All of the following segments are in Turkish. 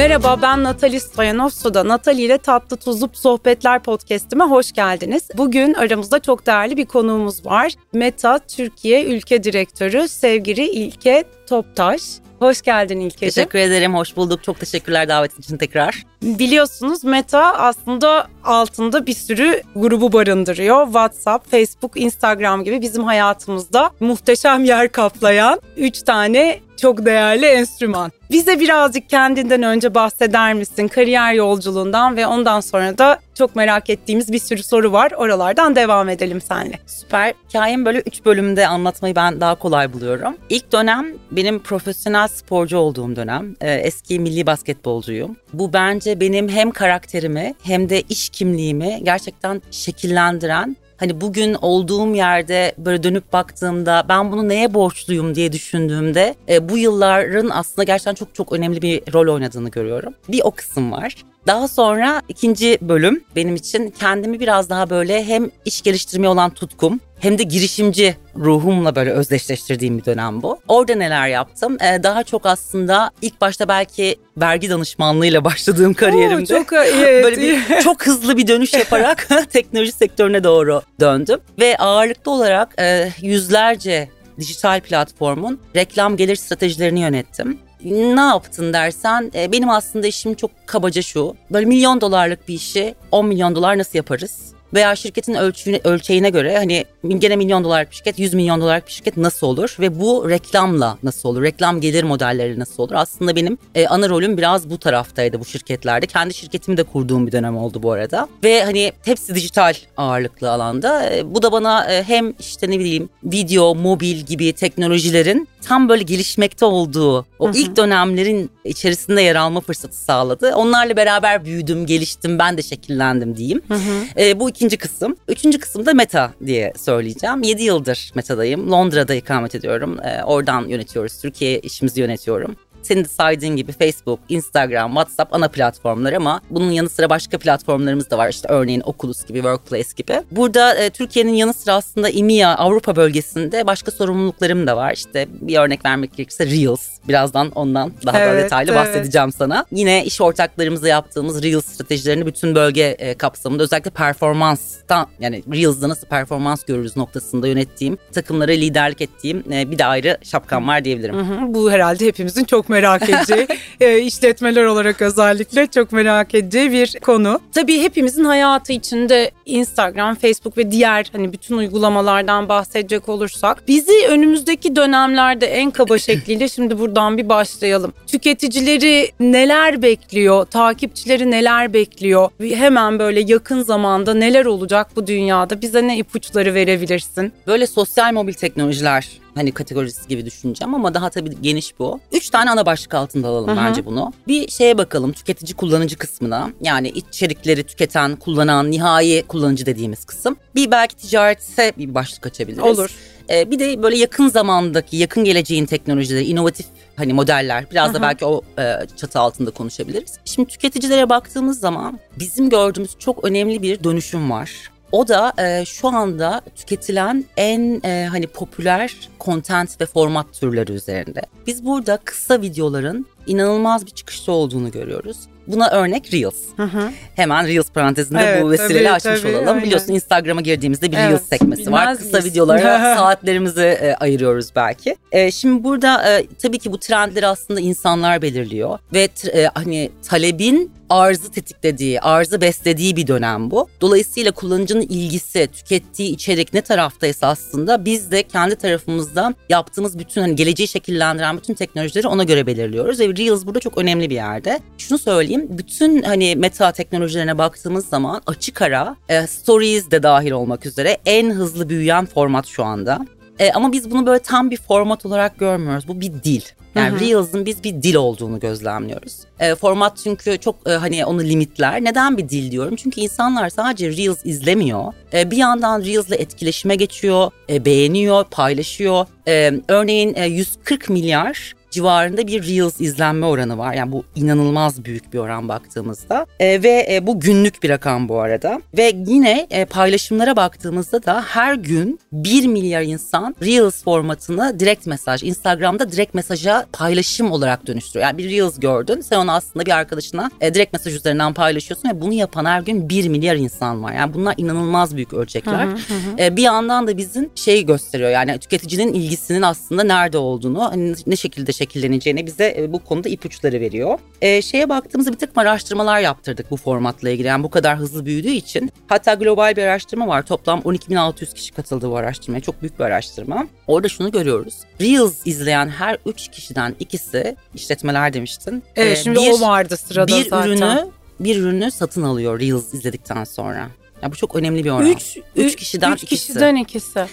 Merhaba ben Natali Stoyanov Suda. Natali ile Tatlı Tuzlu Sohbetler podcastime hoş geldiniz. Bugün aramızda çok değerli bir konuğumuz var. Meta Türkiye Ülke Direktörü sevgili İlke Toptaş. Hoş geldin İlkeciğim. Teşekkür ederim, hoş bulduk. Çok teşekkürler davet için tekrar. Biliyorsunuz Meta aslında altında bir sürü grubu barındırıyor. WhatsApp, Facebook, Instagram gibi bizim hayatımızda muhteşem yer kaplayan 3 tane çok değerli enstrüman. Bize birazcık kendinden önce bahseder misin? Kariyer yolculuğundan ve ondan sonra da çok merak ettiğimiz bir sürü soru var. Oralardan devam edelim seninle. Süper. Hikayemi böyle 3 bölümde anlatmayı ben daha kolay buluyorum. İlk dönem benim profesyonel sporcu olduğum dönem. Ee, eski milli basketbolcuyum. Bu bence benim hem karakterimi hem de iş kimliğimi gerçekten şekillendiren hani bugün olduğum yerde böyle dönüp baktığımda ben bunu neye borçluyum diye düşündüğümde e, bu yılların aslında gerçekten çok çok önemli bir rol oynadığını görüyorum. Bir o kısım var. Daha sonra ikinci bölüm benim için kendimi biraz daha böyle hem iş geliştirmeye olan tutkum hem de girişimci ruhumla böyle özdeşleştirdiğim bir dönem bu. Orada neler yaptım? Ee, daha çok aslında ilk başta belki vergi danışmanlığıyla başladığım kariyerimde. Oo, çok evet. böyle bir çok hızlı bir dönüş yaparak teknoloji sektörüne doğru döndüm ve ağırlıklı olarak e, yüzlerce dijital platformun reklam gelir stratejilerini yönettim ne yaptın dersen e, benim aslında işim çok kabaca şu. Böyle milyon dolarlık bir işi 10 milyon dolar nasıl yaparız? veya şirketin ölçüğüne, ölçeğine göre hani gene milyon dolarlık bir şirket 100 milyon dolarlık bir şirket nasıl olur ve bu reklamla nasıl olur? Reklam gelir modelleri nasıl olur? Aslında benim e, ana rolüm biraz bu taraftaydı bu şirketlerde. Kendi şirketimi de kurduğum bir dönem oldu bu arada. Ve hani hepsi dijital ağırlıklı alanda. E, bu da bana e, hem işte ne bileyim video, mobil gibi teknolojilerin tam böyle gelişmekte olduğu o hı hı. ilk dönemlerin içerisinde yer alma fırsatı sağladı. Onlarla beraber büyüdüm, geliştim, ben de şekillendim diyeyim. Hı hı. E, bu ikinci kısım. Üçüncü kısım da Meta diye söyleyeceğim. Yedi yıldır Meta'dayım. Londra'da ikamet ediyorum. E, oradan yönetiyoruz. Türkiye işimizi yönetiyorum. Senin de saydığın gibi Facebook, Instagram, WhatsApp ana platformlar ama bunun yanı sıra başka platformlarımız da var. İşte örneğin Oculus gibi, Workplace gibi. Burada e, Türkiye'nin yanı sıra aslında EMEA, Avrupa bölgesinde başka sorumluluklarım da var. İşte bir örnek vermek gerekirse Reels. Birazdan ondan daha evet, da detaylı evet. bahsedeceğim sana. Yine iş ortaklarımızla yaptığımız Reels stratejilerini bütün bölge e, kapsamında özellikle performanstan yani Reels'da nasıl performans görürüz noktasında yönettiğim, takımlara liderlik ettiğim e, bir de ayrı şapkam var diyebilirim. Hı hı, bu herhalde hepimizin çok merak edeceği, e, işletmeler olarak özellikle çok merak edeceği bir konu. Tabii hepimizin hayatı içinde Instagram, Facebook ve diğer hani bütün uygulamalardan bahsedecek olursak bizi önümüzdeki dönemlerde en kaba şekliyle şimdi buradan bir başlayalım. Tüketicileri neler bekliyor, takipçileri neler bekliyor? Hemen böyle yakın zamanda neler olacak bu dünyada? Bize ne ipuçları verebilirsin? Böyle sosyal mobil teknolojiler hani kategorisi gibi düşüneceğim ama daha tabii geniş bu. Üç tane ana başlık altında alalım Hı-hı. bence bunu. Bir şeye bakalım tüketici kullanıcı kısmına yani içerikleri tüketen, kullanan, nihai kullanıcı dediğimiz kısım. Bir belki ticaretse bir başlık açabiliriz. Olur. Ee, bir de böyle yakın zamandaki, yakın geleceğin teknolojileri, inovatif hani modeller biraz Hı-hı. da belki o e, çatı altında konuşabiliriz. Şimdi tüketicilere baktığımız zaman bizim gördüğümüz çok önemli bir dönüşüm var. O da e, şu anda tüketilen en e, hani popüler content ve format türleri üzerinde. Biz burada kısa videoların inanılmaz bir çıkışta olduğunu görüyoruz. Buna örnek Reels. Hı hı. Hemen Reels parantezinde evet, bu vesileyle tabii, açmış tabii, olalım. Aynen. Biliyorsun Instagram'a girdiğimizde bir evet, Reels sekmesi var. Kısa miyiz? videolara saatlerimizi e, ayırıyoruz belki. E, şimdi burada e, tabii ki bu trendleri aslında insanlar belirliyor ve e, hani talebin arzı tetiklediği, arzı beslediği bir dönem bu. Dolayısıyla kullanıcının ilgisi, tükettiği içerik ne taraftaysa aslında biz de kendi tarafımızda yaptığımız bütün hani geleceği şekillendiren bütün teknolojileri ona göre belirliyoruz ve Reels burada çok önemli bir yerde. Şunu söyleyeyim, bütün hani meta teknolojilerine baktığımız zaman açık ara, e, stories de dahil olmak üzere en hızlı büyüyen format şu anda. E, ama biz bunu böyle tam bir format olarak görmüyoruz. Bu bir dil. Yani hı Reels'ın biz bir dil olduğunu gözlemliyoruz. E, format çünkü çok e, hani onu limitler. Neden bir dil diyorum? Çünkü insanlar sadece Reels izlemiyor. E, bir yandan Reels'le etkileşime geçiyor, e, beğeniyor, paylaşıyor. E, örneğin e, 140 milyar civarında bir Reels izlenme oranı var. Yani bu inanılmaz büyük bir oran baktığımızda. E, ve e, bu günlük bir rakam bu arada. Ve yine e, paylaşımlara baktığımızda da her gün 1 milyar insan Reels formatını direkt mesaj, Instagram'da direkt mesaja paylaşım olarak dönüştürüyor. Yani bir Reels gördün, sen onu aslında bir arkadaşına e, direkt mesaj üzerinden paylaşıyorsun ve bunu yapan her gün 1 milyar insan var. Yani bunlar inanılmaz büyük ölçekler. Hı hı hı. E, bir yandan da bizim şey gösteriyor yani tüketicinin ilgisinin aslında nerede olduğunu, hani ne şekilde şekilleneceğini bize e, bu konuda ipuçları veriyor. E, şeye baktığımızda bir takım araştırmalar yaptırdık bu formatla ilgili. Yani bu kadar hızlı büyüdüğü için. Hatta global bir araştırma var. Toplam 12.600 kişi katıldı bu araştırmaya. Çok büyük bir araştırma. Orada şunu görüyoruz. Reels izleyen her 3 kişiden ikisi işletmeler demiştin. Evet e, şimdi bir, o vardı sırada bir zaten. Ürünü, bir ürünü satın alıyor Reels izledikten sonra. Ya bu çok önemli bir oran. 3 3 kişiden üç ikisi. kişiden ikisi.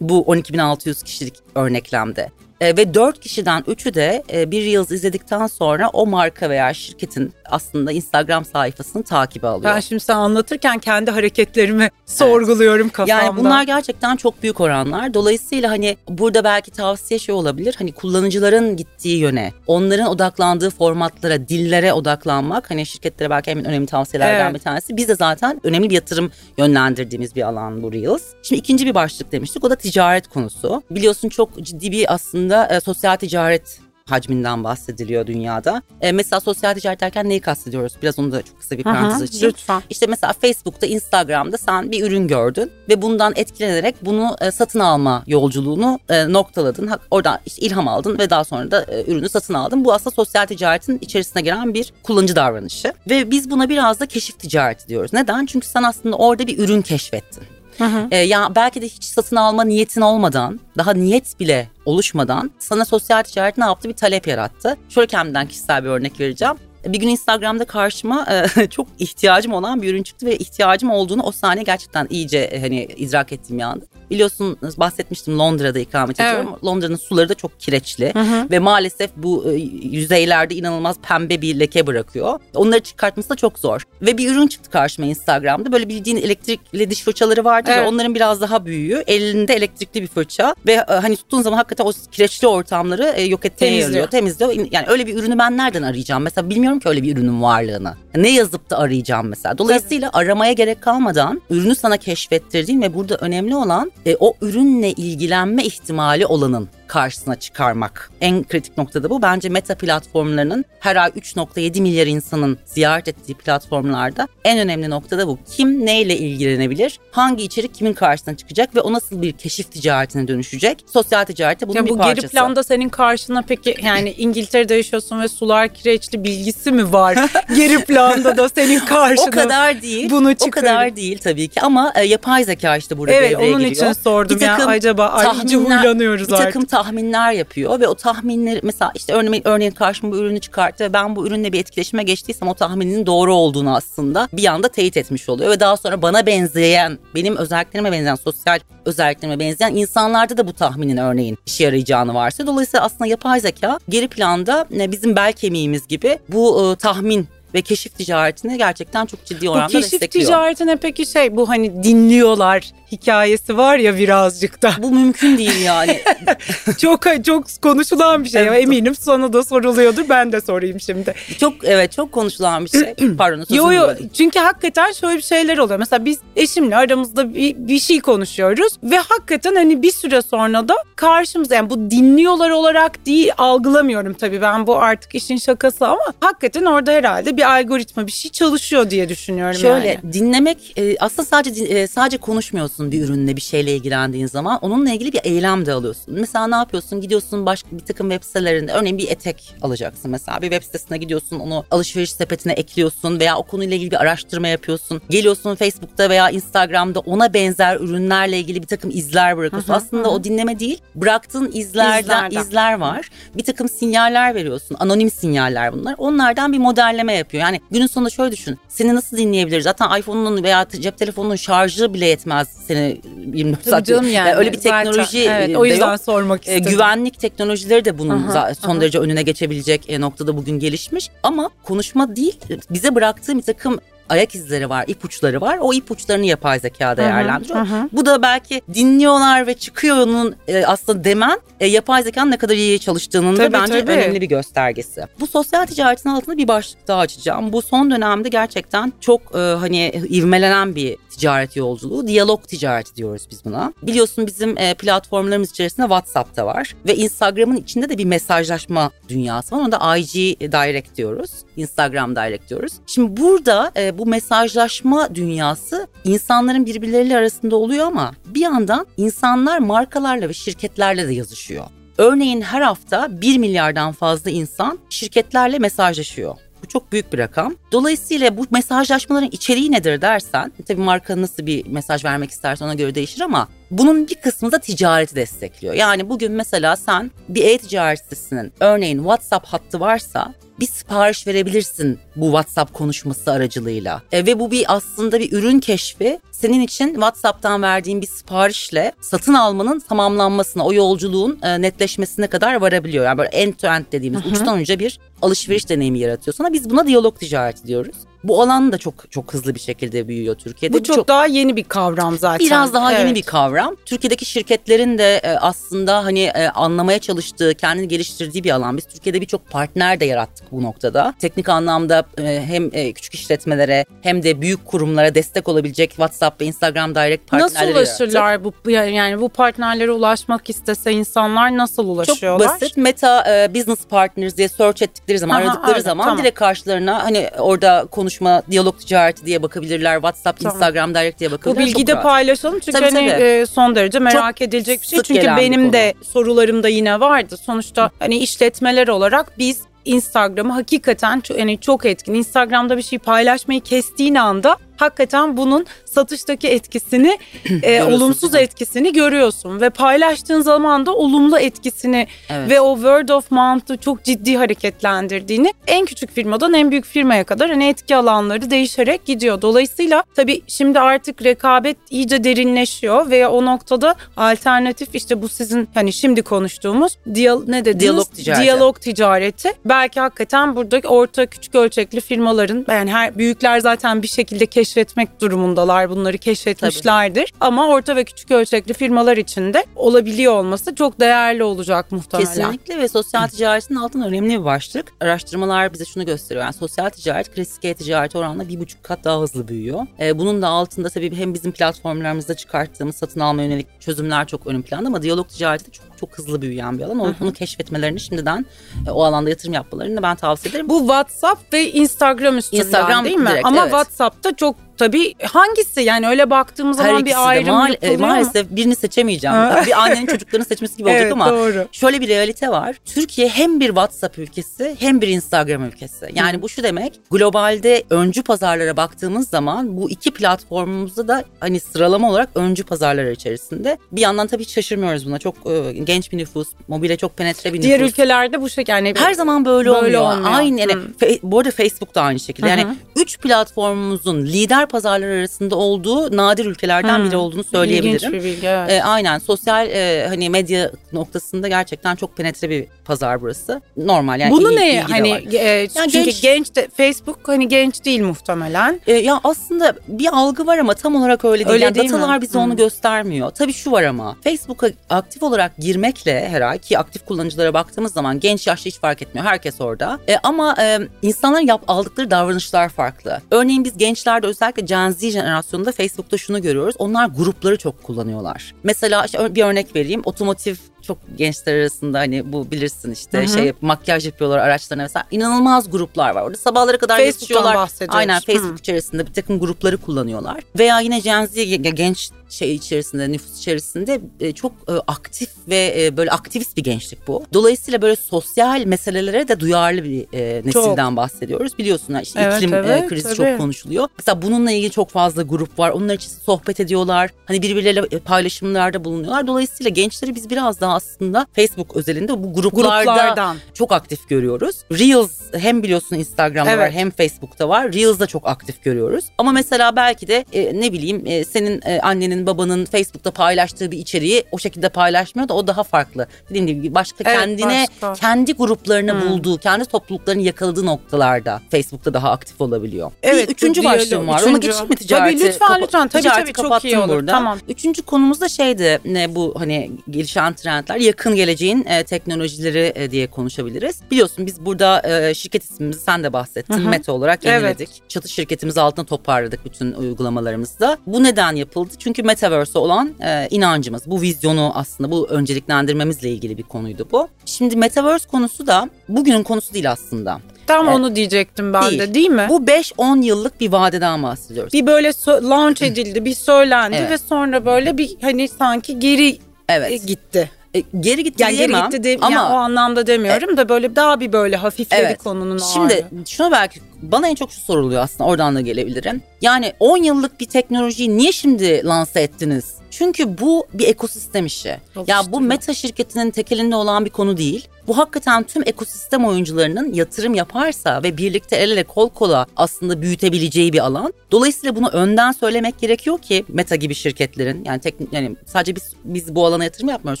Bu 12.600 kişilik örneklemde. E, ve dört kişiden üçü de e, bir Reels izledikten sonra o marka veya şirketin aslında Instagram sayfasını takibe alıyor. Ben şimdi sen anlatırken kendi hareketlerimi evet. sorguluyorum kafamda. Yani bunlar gerçekten çok büyük oranlar. Dolayısıyla hani burada belki tavsiye şey olabilir. Hani kullanıcıların gittiği yöne, onların odaklandığı formatlara, dillere odaklanmak. Hani şirketlere belki en önemli tavsiyelerden evet. bir tanesi. Biz de zaten önemli bir yatırım yönlendirdiğimiz bir alan bu Reels. Şimdi ikinci bir başlık demiştik. O da ticaret konusu. Biliyorsun çok ciddi bir aslında aslında e, sosyal ticaret hacminden bahsediliyor dünyada. E, mesela sosyal ticaret derken neyi kastediyoruz? Biraz onu da çok kısa bir parantez açayım. Lütfen. İşte mesela Facebook'ta, Instagram'da sen bir ürün gördün ve bundan etkilenerek bunu e, satın alma yolculuğunu e, noktaladın. Oradan işte ilham aldın ve daha sonra da e, ürünü satın aldın. Bu aslında sosyal ticaretin içerisine giren bir kullanıcı davranışı. Ve biz buna biraz da keşif ticareti diyoruz. Neden? Çünkü sen aslında orada bir ürün keşfettin. E, ya belki de hiç satın alma niyetin olmadan, daha niyet bile oluşmadan sana sosyal ticaret ne yaptı? Bir talep yarattı. Şöyle kendimden kişisel bir örnek vereceğim. Bir gün Instagram'da karşıma e, çok ihtiyacım olan bir ürün çıktı ve ihtiyacım olduğunu o saniye gerçekten iyice e, hani idrak ettiğim bir anda. Biliyorsun bahsetmiştim Londra'da ikamet evet. ediyorum. Londra'nın suları da çok kireçli hı hı. ve maalesef bu e, yüzeylerde inanılmaz pembe bir leke bırakıyor. Onları çıkartması da çok zor. Ve bir ürün çıktı karşıma Instagram'da. Böyle bildiğin elektrikli diş fırçaları vardı evet. ve onların biraz daha büyüğü. Elinde elektrikli bir fırça ve e, hani tuttuğun zaman hakikaten o kireçli ortamları e, yok etmeye temizliyor. yarıyor. Temizliyor. Yani öyle bir ürünü ben nereden arayacağım? Mesela bilmiyorum ki öyle bir ürünün varlığını. Ne yazıp da arayacağım mesela. Dolayısıyla Tabii. aramaya gerek kalmadan ürünü sana keşfettirdiğin ve burada önemli olan e, o ürünle ilgilenme ihtimali olanın karşısına çıkarmak. En kritik noktada bu. Bence meta platformlarının her ay 3.7 milyar insanın ziyaret ettiği platformlarda en önemli noktada bu. Kim neyle ilgilenebilir? Hangi içerik kimin karşısına çıkacak ve o nasıl bir keşif ticaretine dönüşecek? Sosyal ticarette bunun ya bir bu parçası. Bu geri planda senin karşına peki yani İngiltere'de yaşıyorsun ve sular kireçli bilgisi mi var? geri planda da senin karşına. o kadar değil. Bunu çıkarır. O kadar değil tabii ki ama e, yapay zeka işte burada evet, devreye giriyor. Evet onun için sordum bir ya acaba ayrıca huylanıyoruz bir takım artık tahminler yapıyor ve o tahminleri mesela işte örneğin, örneğin karşıma bu ürünü çıkarttı ve ben bu ürünle bir etkileşime geçtiysem o tahminin doğru olduğunu aslında bir anda teyit etmiş oluyor ve daha sonra bana benzeyen, benim özelliklerime benzeyen, sosyal özelliklerime benzeyen insanlarda da bu tahminin örneğin işe yarayacağını varsa dolayısıyla aslında yapay zeka geri planda e, bizim bel kemiğimiz gibi bu e, tahmin ve keşif ticaretini gerçekten çok ciddi oranda destekliyor. Bu keşif destekliyor. ticaretine peki şey bu hani dinliyorlar hikayesi var ya birazcık da. Bu mümkün değil yani. çok çok konuşulan bir şey. Evet. Eminim sana da soruluyordur. Ben de sorayım şimdi. Çok evet çok konuşulan bir şey. Pardon. Yo yo çünkü hakikaten şöyle bir şeyler oluyor. Mesela biz eşimle aramızda bir, bir şey konuşuyoruz ve hakikaten hani bir süre sonra da karşımıza yani bu dinliyorlar olarak değil algılamıyorum tabii ben bu artık işin şakası ama hakikaten orada herhalde bir algoritma bir şey çalışıyor diye düşünüyorum Şöyle yani. dinlemek e, aslında sadece e, sadece konuşmuyorsun bir ürünle bir şeyle ilgilendiğin zaman onunla ilgili bir eylem de alıyorsun. Mesela ne yapıyorsun? Gidiyorsun başka bir takım web sitelerinde örneğin bir etek alacaksın mesela. Bir web sitesine gidiyorsun onu alışveriş sepetine ekliyorsun veya o konuyla ilgili bir araştırma yapıyorsun. Geliyorsun Facebook'ta veya Instagram'da ona benzer ürünlerle ilgili bir takım izler bırakıyorsun. Hı hı, Aslında hı. o dinleme değil. Bıraktığın izlerden, İzlerden. izler var. Bir takım sinyaller veriyorsun. Anonim sinyaller bunlar. Onlardan bir modelleme yapıyor. Yani günün sonunda şöyle düşün. Seni nasıl dinleyebiliriz? Zaten iPhone'un veya cep telefonunun şarjı bile yetmez sene 24 saat. Canım yani. öyle bir teknoloji Zaten, evet, o yüzden yok. sormak e, istedim. Güvenlik teknolojileri de bunun aha, son aha. derece önüne geçebilecek e, noktada bugün gelişmiş. Ama konuşma değil bize bıraktığı bir takım ayak izleri var, ipuçları var. O ipuçlarını yapay zeka değerlendiriyor. Hı hı. Bu da belki dinliyorlar ve çıkıyor onun e, aslında demen e, yapay zekanın ne kadar iyi çalıştığının tabii, da bence tabii. önemli bir göstergesi. Bu sosyal ticaretin altında bir başlık daha açacağım. Bu son dönemde gerçekten çok e, hani ivmelenen bir ticaret yolculuğu. Diyalog ticareti diyoruz biz buna. Biliyorsun bizim e, platformlarımız içerisinde WhatsApp'ta var ve Instagram'ın içinde de bir mesajlaşma dünyası var. Onu da IG Direct diyoruz. Instagram Direct diyoruz. Şimdi burada e, bu mesajlaşma dünyası insanların birbirleriyle arasında oluyor ama bir yandan insanlar markalarla ve şirketlerle de yazışıyor. Örneğin her hafta 1 milyardan fazla insan şirketlerle mesajlaşıyor. Bu çok büyük bir rakam. Dolayısıyla bu mesajlaşmaların içeriği nedir dersen, tabii marka nasıl bir mesaj vermek isterse ona göre değişir ama bunun bir kısmı da ticareti destekliyor. Yani bugün mesela sen bir e-ticaret sitesinin örneğin WhatsApp hattı varsa bir sipariş verebilirsin bu WhatsApp konuşması aracılığıyla. E, ve bu bir aslında bir ürün keşfi. Senin için WhatsApp'tan verdiğin bir siparişle satın almanın tamamlanmasına, o yolculuğun e, netleşmesine kadar varabiliyor. Yani böyle end to end dediğimiz Hı-hı. uçtan uca bir alışveriş deneyimi yaratıyor sana. Biz buna diyalog ticareti diyoruz. Bu alan da çok çok hızlı bir şekilde büyüyor Türkiye'de. Bu çok, çok daha yeni bir kavram zaten. Biraz daha evet. yeni bir kavram. Türkiye'deki şirketlerin de e, aslında hani e, anlamaya çalıştığı, kendini geliştirdiği bir alan. Biz Türkiye'de birçok partner de yarattık bu noktada. Teknik anlamda e, hem küçük işletmelere hem de büyük kurumlara destek olabilecek WhatsApp ve Instagram Direct partnerleri Nasıl ulaşırlar yarattık. bu yani bu partnerlere ulaşmak istese insanlar nasıl ulaşıyorlar? Çok basit. Meta Business Partners diye search ettikleri zaman, Aha, aradıkları öyle, zaman tamam. direkt karşılarına hani orada konuş konuşma, diyalog ticareti diye bakabilirler. WhatsApp, tamam. Instagram Direct diye bakabilirler. Bu bilgiyi de paylaşalım çünkü tabii, hani tabii. E, son derece merak Çok edilecek bir şey. Çünkü benim de sorularımda yine vardı. Sonuçta hani işletmeler olarak biz Instagram'ı hakikaten yani çok etkin. Instagram'da bir şey paylaşmayı kestiğin anda hakikaten bunun satıştaki etkisini, e, olumsuz etkisini görüyorsun ve paylaştığın zaman da olumlu etkisini evet. ve o word of mouth'u çok ciddi hareketlendirdiğini en küçük firmadan en büyük firmaya kadar hani etki alanları değişerek gidiyor. Dolayısıyla tabii şimdi artık rekabet iyice derinleşiyor ve o noktada alternatif işte bu sizin hani şimdi konuştuğumuz diyal ne dediniz? Diyalog ticareti. Diyalog ticareti. Belki hakikaten buradaki orta küçük ölçekli firmaların yani her büyükler zaten bir şekilde keşfetmek durumundalar. Bunları keşfetmişlerdir. Tabii. Ama orta ve küçük ölçekli firmalar için de olabiliyor olması çok değerli olacak muhtemelen. Kesinlikle ve sosyal ticaretin altında önemli bir başlık. Araştırmalar bize şunu gösteriyor. Yani sosyal ticaret klasik e-ticaret oranla bir buçuk kat daha hızlı büyüyor. Ee, bunun da altında tabii hem bizim platformlarımızda çıkarttığımız satın alma yönelik çözümler çok ön planda ama diyalog ticareti de çok çok hızlı büyüyen bir alan. Onu, onu keşfetmelerini şimdiden e, o alanda yatırım yapmalarını ben tavsiye ederim. Bu WhatsApp ve Instagram üstünden Instagram değil mi? Direkt, Ama evet. WhatsApp'ta çok tabii hangisi yani öyle baktığımız zaman Her bir ayrım mal, e, Maalesef mu? birini seçemeyeceğim. bir annenin çocuklarını seçmesi gibi olacak evet, ama doğru. şöyle bir realite var. Türkiye hem bir WhatsApp ülkesi hem bir Instagram ülkesi. Yani Hı. bu şu demek globalde öncü pazarlara baktığımız zaman bu iki platformumuzda da hani sıralama olarak öncü pazarlar içerisinde. Bir yandan tabii hiç şaşırmıyoruz buna. Çok e, genç bir nüfus, mobile çok penetre bir nüfus. Diğer ülkelerde bu şekilde yani her zaman böyle, böyle olmuyor. olmuyor. Aynı yani fe, bu arada Facebook da aynı şekilde. Yani Hı-hı. üç platformumuzun lider pazarlar arasında olduğu nadir ülkelerden Hı-hı. biri olduğunu söyleyebilirim. İlginç bir bilgi evet. E, aynen sosyal e, hani medya noktasında gerçekten çok penetre bir pazar burası. Normal yani Bunu ne hani e, yani çünkü genç, genç de Facebook hani genç değil muhtemelen. E, ya aslında bir algı var ama tam olarak öyle değil. Öyle yani değil datalar mi? bize Hı. onu göstermiyor. Tabii şu var ama Facebook'a aktif olarak girmekle herhalde ki aktif kullanıcılara baktığımız zaman genç yaşlı hiç fark etmiyor. Herkes orada. E, ama e, insanların yap, aldıkları davranışlar farklı. Örneğin biz gençlerde özellikle Gen Z jenerasyonunda Facebook'ta şunu görüyoruz. Onlar grupları çok kullanıyorlar. Mesela işte bir örnek vereyim. Otomotiv çok gençler arasında hani bu bilirsin işte Hı-hı. şey makyaj yapıyorlar araçlarına mesela inanılmaz gruplar var. Orada sabahlara kadar Facebook'tan Aynen Facebook Hı. içerisinde bir takım grupları kullanıyorlar. Veya yine Gen Z genç şey içerisinde, nüfus içerisinde e, çok e, aktif ve e, böyle aktivist bir gençlik bu. Dolayısıyla böyle sosyal meselelere de duyarlı bir nesilden çok. bahsediyoruz. Biliyorsun işte evet, iklim evet, krizi tabii. çok konuşuluyor. Mesela bununla ilgili çok fazla grup var. Onlar için sohbet ediyorlar. Hani birbirleriyle paylaşımlarda bulunuyorlar. Dolayısıyla gençleri biz biraz daha aslında Facebook özelinde bu gruplarda Gruplardan. çok aktif görüyoruz. Reels hem biliyorsun Instagram'da Evet. var hem Facebook'ta var. Reels'da çok aktif görüyoruz. Ama mesela belki de e, ne bileyim e, senin e, annenin babanın Facebook'ta paylaştığı bir içeriği o şekilde paylaşmıyor da o daha farklı. Dediğim gibi başka Evet, kendine başka. kendi gruplarını bulduğu, kendi topluluklarını yakaladığı noktalarda Facebook'ta daha aktif olabiliyor. Evet, bir üçüncü başlığım var. Üçüncü. geçeyim mi ticareti? Tabii, lütfen, lütfen. Tabii, tabii, çok iyi olur. Burada. Tamam. Üçüncü konumuz da şeydi ne bu hani gelişen trendler yakın geleceğin e, teknolojileri e, diye konuşabiliriz. Biliyorsun biz burada e, şirket ismimizi sen de bahsettin Meta olarak Evet. yeniledik. Çatı şirketimizi altına toparladık bütün uygulamalarımızda. Bu neden yapıldı? Çünkü Metaverse olan e, inancımız. Bu vizyonu aslında bu önceliklendirmemizle ilgili bir konuydu bu. Şimdi Metaverse konusu da bugünün konusu değil aslında. Tam Evet. onu diyecektim ben Değil. de değil mi? Bu 5-10 yıllık bir vadeden bahsediyoruz. bir böyle sö- launch edildi, bir söylendi Evet. ve sonra böyle bir hani sanki geri Evet. e, gitti. E, geri gitti Yani geri diyemem gitti de, ama yani o anlamda demiyorum da böyle daha bir böyle hafifledi Evet. konunun Şimdi ağırlığı. şuna belki bana en çok şu soruluyor aslında oradan da gelebilirim. Yani 10 yıllık bir teknolojiyi niye şimdi lanse ettiniz? Çünkü bu bir ekosistem işi. Ya bu Oluşturuyor. Meta şirketinin tek elinde olan bir konu değil. Bu hakikaten tüm ekosistem oyuncularının yatırım yaparsa ve birlikte el ele kol kola aslında büyütebileceği bir alan. Dolayısıyla bunu önden söylemek gerekiyor ki Meta gibi şirketlerin yani tek, yani sadece biz biz bu alana yatırım yapmıyoruz.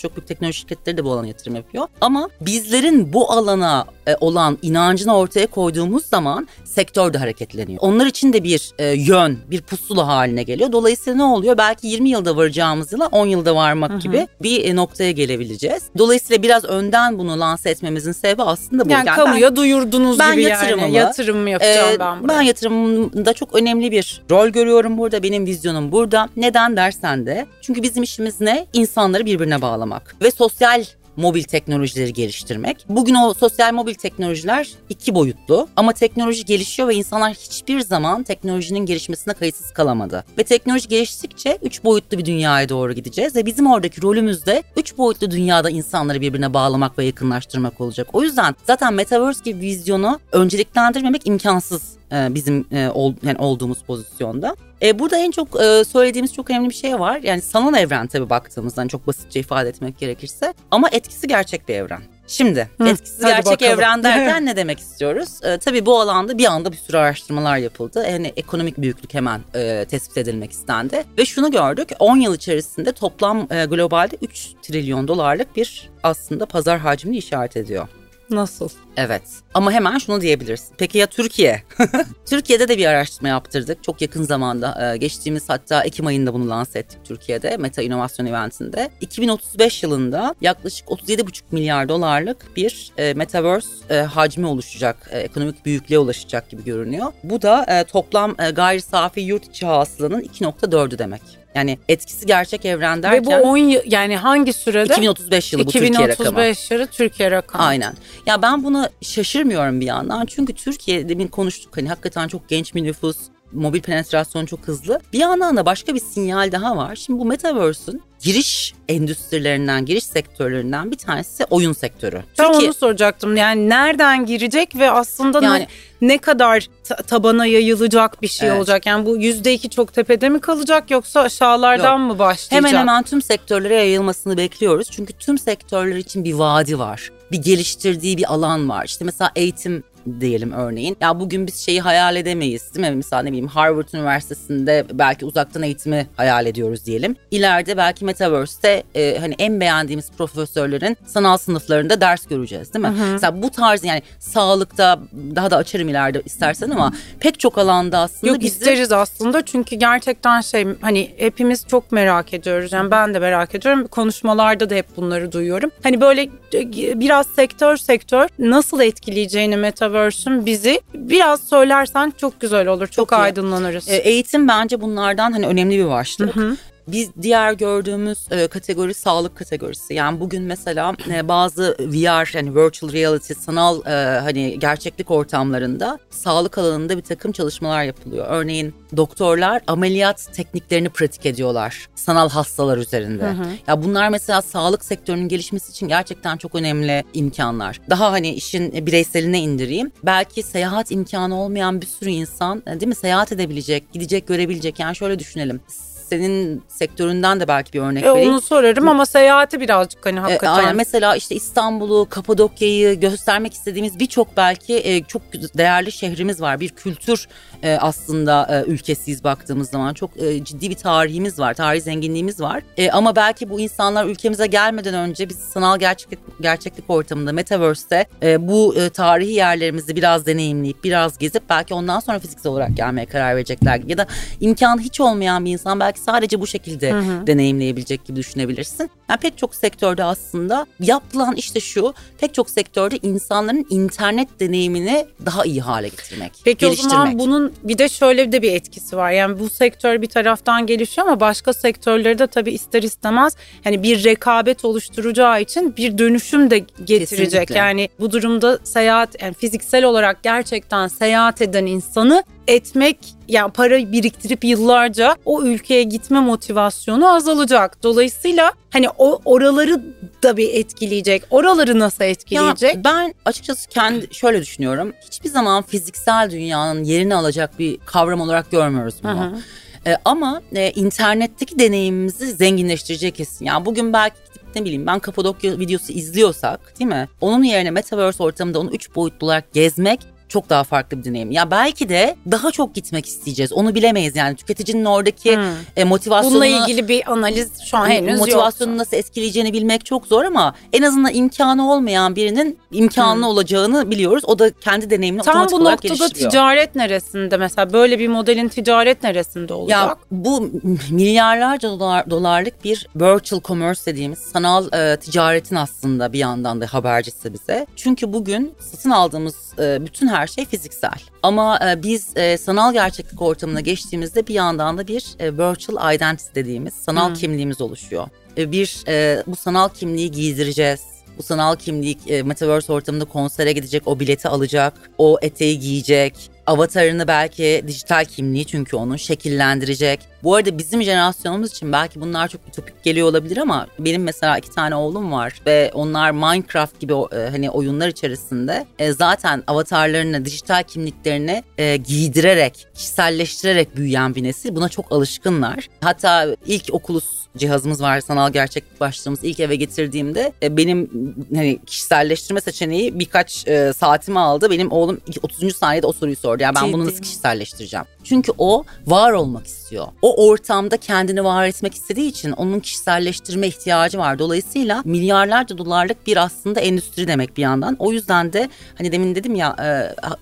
Çok büyük teknoloji şirketleri de bu alana yatırım yapıyor. Ama bizlerin bu alana e, olan inancını ortaya koyduğumuz zaman sektör de hareketleniyor. Onlar için de bir e, yön, bir pusula haline geliyor. Dolayısıyla ne oluyor? Belki 20 yılda varacağımız yıla 10 yılda varmak gibi bir e, noktaya gelebileceğiz. Dolayısıyla biraz önden bunu lanse etmemizin sebebi aslında bu. yani ben- kamuya duyurdunuz ben gibi yani yatırım yapacağım ee, ben buraya. ben yatırımda çok önemli bir rol görüyorum burada. Benim vizyonum burada. Neden dersen de çünkü bizim işimiz ne? İnsanları birbirine bağlamak ve sosyal mobil teknolojileri geliştirmek. Bugün o sosyal mobil teknolojiler iki boyutlu ama teknoloji gelişiyor ve insanlar hiçbir zaman teknolojinin gelişmesine kayıtsız kalamadı. Ve teknoloji geliştikçe üç boyutlu bir dünyaya doğru gideceğiz ve bizim oradaki rolümüz de üç boyutlu dünyada insanları birbirine bağlamak ve yakınlaştırmak olacak. O yüzden zaten Metaverse gibi vizyonu önceliklendirmemek imkansız e, bizim e, yani olduğumuz pozisyonda. E, burada en çok e, söylediğimiz çok önemli bir şey var. Yani sanal evren tabii baktığımızdan çok basitçe ifade etmek gerekirse. Ama etkisi gerçek bir evren. Şimdi Hı, etkisiz gerçek bakalım. evren derken ne demek istiyoruz? E, tabii bu alanda bir anda bir sürü araştırmalar yapıldı. Yani ekonomik büyüklük hemen e, tespit edilmek istendi. Ve şunu gördük 10 yıl içerisinde toplam e, globalde 3 trilyon dolarlık bir aslında pazar hacmini işaret ediyor. Nasıl? Evet ama hemen şunu diyebiliriz. Peki ya Türkiye? Türkiye'de de bir araştırma yaptırdık. Çok yakın zamanda e, geçtiğimiz hatta Ekim ayında bunu lanse ettik Türkiye'de Meta İnovasyon Event'inde. 2035 yılında yaklaşık 37,5 milyar dolarlık bir e, Metaverse e, hacmi oluşacak. ekonomik büyüklüğe ulaşacak gibi görünüyor. Bu da toplam gayri safi yurt içi hasılanın 2.4'ü demek. Yani etkisi gerçek evren derken Ve bu 10 yıl yani hangi sürede? 2035 yılı bu Türkiye rakamı. 2035 yılı Türkiye rakamı. Aynen. Ya ben buna şaşırmıyorum bir yandan. Çünkü Türkiye demin konuştuk hani hakikaten çok genç bir nüfus. Mobil penetrasyon çok hızlı. Bir yandan da başka bir sinyal daha var. Şimdi bu Metaverse'ün giriş endüstrilerinden, giriş sektörlerinden bir tanesi oyun sektörü. Ben Türkiye, onu soracaktım. Yani nereden girecek ve aslında ne- Yani- ne, kadar ta- tabana yayılacak bir şey Evet. olacak? Yani bu yüzde iki çok tepede mi kalacak yoksa aşağılardan mı başlayacak? Hemen hemen tüm sektörlere yayılmasını bekliyoruz. Çünkü tüm sektörler için bir vadi var. Bir geliştirdiği bir alan var. İşte mesela eğitim diyelim örneğin. Ya bugün biz şeyi hayal edemeyiz değil mi? Mesela ne bileyim Harvard Üniversitesi'nde belki uzaktan eğitimi hayal ediyoruz diyelim. İleride belki Metaverse'te e, hani en beğendiğimiz profesörlerin sanal sınıflarında ders göreceğiz değil mi? Mesela bu tarz yani sağlıkta daha da açarım ileride istersen ama pek çok alanda aslında Yok bizim- isteriz aslında çünkü gerçekten şey hani hepimiz çok merak ediyoruz. Yani ben de merak ediyorum. Konuşmalarda da hep bunları duyuyorum. Hani böyle e, biraz sektör sektör nasıl etkileyeceğini Metaverse'ün bizi biraz söylersen çok güzel olur. Çok, Çok iyi. aydınlanırız. E, eğitim bence bunlardan hani önemli bir başlık. Biz diğer gördüğümüz e, kategori sağlık kategorisi. Yani bugün mesela e, bazı VR yani virtual reality sanal e, hani gerçeklik ortamlarında sağlık alanında bir takım çalışmalar yapılıyor. Örneğin doktorlar ameliyat tekniklerini pratik ediyorlar sanal hastalar üzerinde. Ya bunlar mesela sağlık sektörünün gelişmesi için gerçekten çok önemli imkanlar. Daha hani işin bireyseline indireyim. Belki seyahat imkanı olmayan bir sürü insan e, değil mi seyahat edebilecek, gidecek, görebilecek. Yani şöyle düşünelim senin sektöründen de belki bir örnek E, vereyim. onu sorarım ama seyahati birazcık hani hakikaten. E, aynen mesela işte İstanbul'u, Kapadokya'yı göstermek istediğimiz birçok belki e, çok değerli şehrimiz var. Bir kültür e, aslında e, ülkesiyiz baktığımız zaman. Çok e, ciddi bir tarihimiz var, tarih zenginliğimiz var. E, ama belki bu insanlar ülkemize gelmeden önce biz sanal gerçeklik, gerçeklik ortamında, Metaverse'te e, bu e, tarihi yerlerimizi biraz deneyimleyip, biraz gezip belki ondan sonra fiziksel olarak gelmeye karar verecekler. Ya da imkanı hiç olmayan bir insan belki sadece bu şekilde deneyimleyebilecek gibi düşünebilirsin. Yani pek çok sektörde aslında yapılan işte şu, pek çok sektörde insanların internet deneyimini daha iyi hale getirmek, Peki o zaman bunun bir de şöyle de bir etkisi var. Yani bu sektör bir taraftan gelişiyor ama başka sektörleri de tabii ister istemez hani bir rekabet oluşturacağı için bir dönüşüm de getirecek. Kesinlikle. Yani bu durumda seyahat yani fiziksel olarak gerçekten seyahat eden insanı etmek yani para biriktirip yıllarca o ülkeye gitme motivasyonu azalacak. Dolayısıyla hani o oraları da bir etkileyecek. Oraları nasıl etkileyecek? Ya ben açıkçası kendi şöyle düşünüyorum. Hiçbir zaman fiziksel dünyanın yerini alacak bir kavram olarak görmüyoruz bunu. Hı hı. Ee, ama e, internetteki deneyimimizi zenginleştirecek kesin. Yani bugün belki ne bileyim ben Kapadokya videosu izliyorsak değil mi? Onun yerine Metaverse ortamında onu üç boyutlu olarak gezmek çok daha farklı bir deneyim. Ya belki de daha çok gitmek isteyeceğiz. Onu bilemeyiz yani. Tüketicinin oradaki Hmm. e, motivasyonunu Bununla ilgili bir analiz şu an henüz motivasyonunu nasıl etkileyeceğini bilmek çok zor ama en azından imkanı olmayan birinin imkanı olacağını biliyoruz. O da kendi deneyimini Tam otomatik bu olarak noktada geliştiriyor. ticaret neresinde mesela böyle bir modelin ticaret neresinde olacak? Ya bu milyarlarca dolar, dolarlık bir virtual commerce dediğimiz sanal e, ticaretin aslında bir yandan da habercisi bize. Çünkü bugün satın aldığımız e, bütün her şey fiziksel. Ama e, biz e, sanal gerçeklik ortamına geçtiğimizde bir yandan da bir e, virtual identity dediğimiz sanal Hmm. kimliğimiz oluşuyor. E, bir e, bu sanal kimliği giydireceğiz. Bu sanal kimlik e, Metaverse ortamında konsere gidecek, o bileti alacak, o eteği giyecek. Avatarını belki dijital kimliği çünkü onun şekillendirecek. Bu arada bizim jenerasyonumuz için belki bunlar çok ütopik geliyor olabilir ama benim mesela iki tane oğlum var ve onlar Minecraft gibi e, hani oyunlar içerisinde e, zaten avatarlarını, dijital kimliklerini e, giydirerek, kişiselleştirerek büyüyen bir nesil. Buna çok alışkınlar. Hatta ilk Oculus cihazımız var sanal gerçeklik başlığımız ilk eve getirdiğimde e, benim hani kişiselleştirme seçeneği birkaç e, saatimi aldı. Benim oğlum 30. saniyede o soruyu sordu. Yani ben bunu Ciddi nasıl mi? kişiselleştireceğim? Çünkü o var olmak istiyor. O ortamda kendini var etmek istediği için onun kişiselleştirme ihtiyacı var. Dolayısıyla milyarlarca dolarlık bir aslında endüstri demek bir yandan. O yüzden de hani demin dedim ya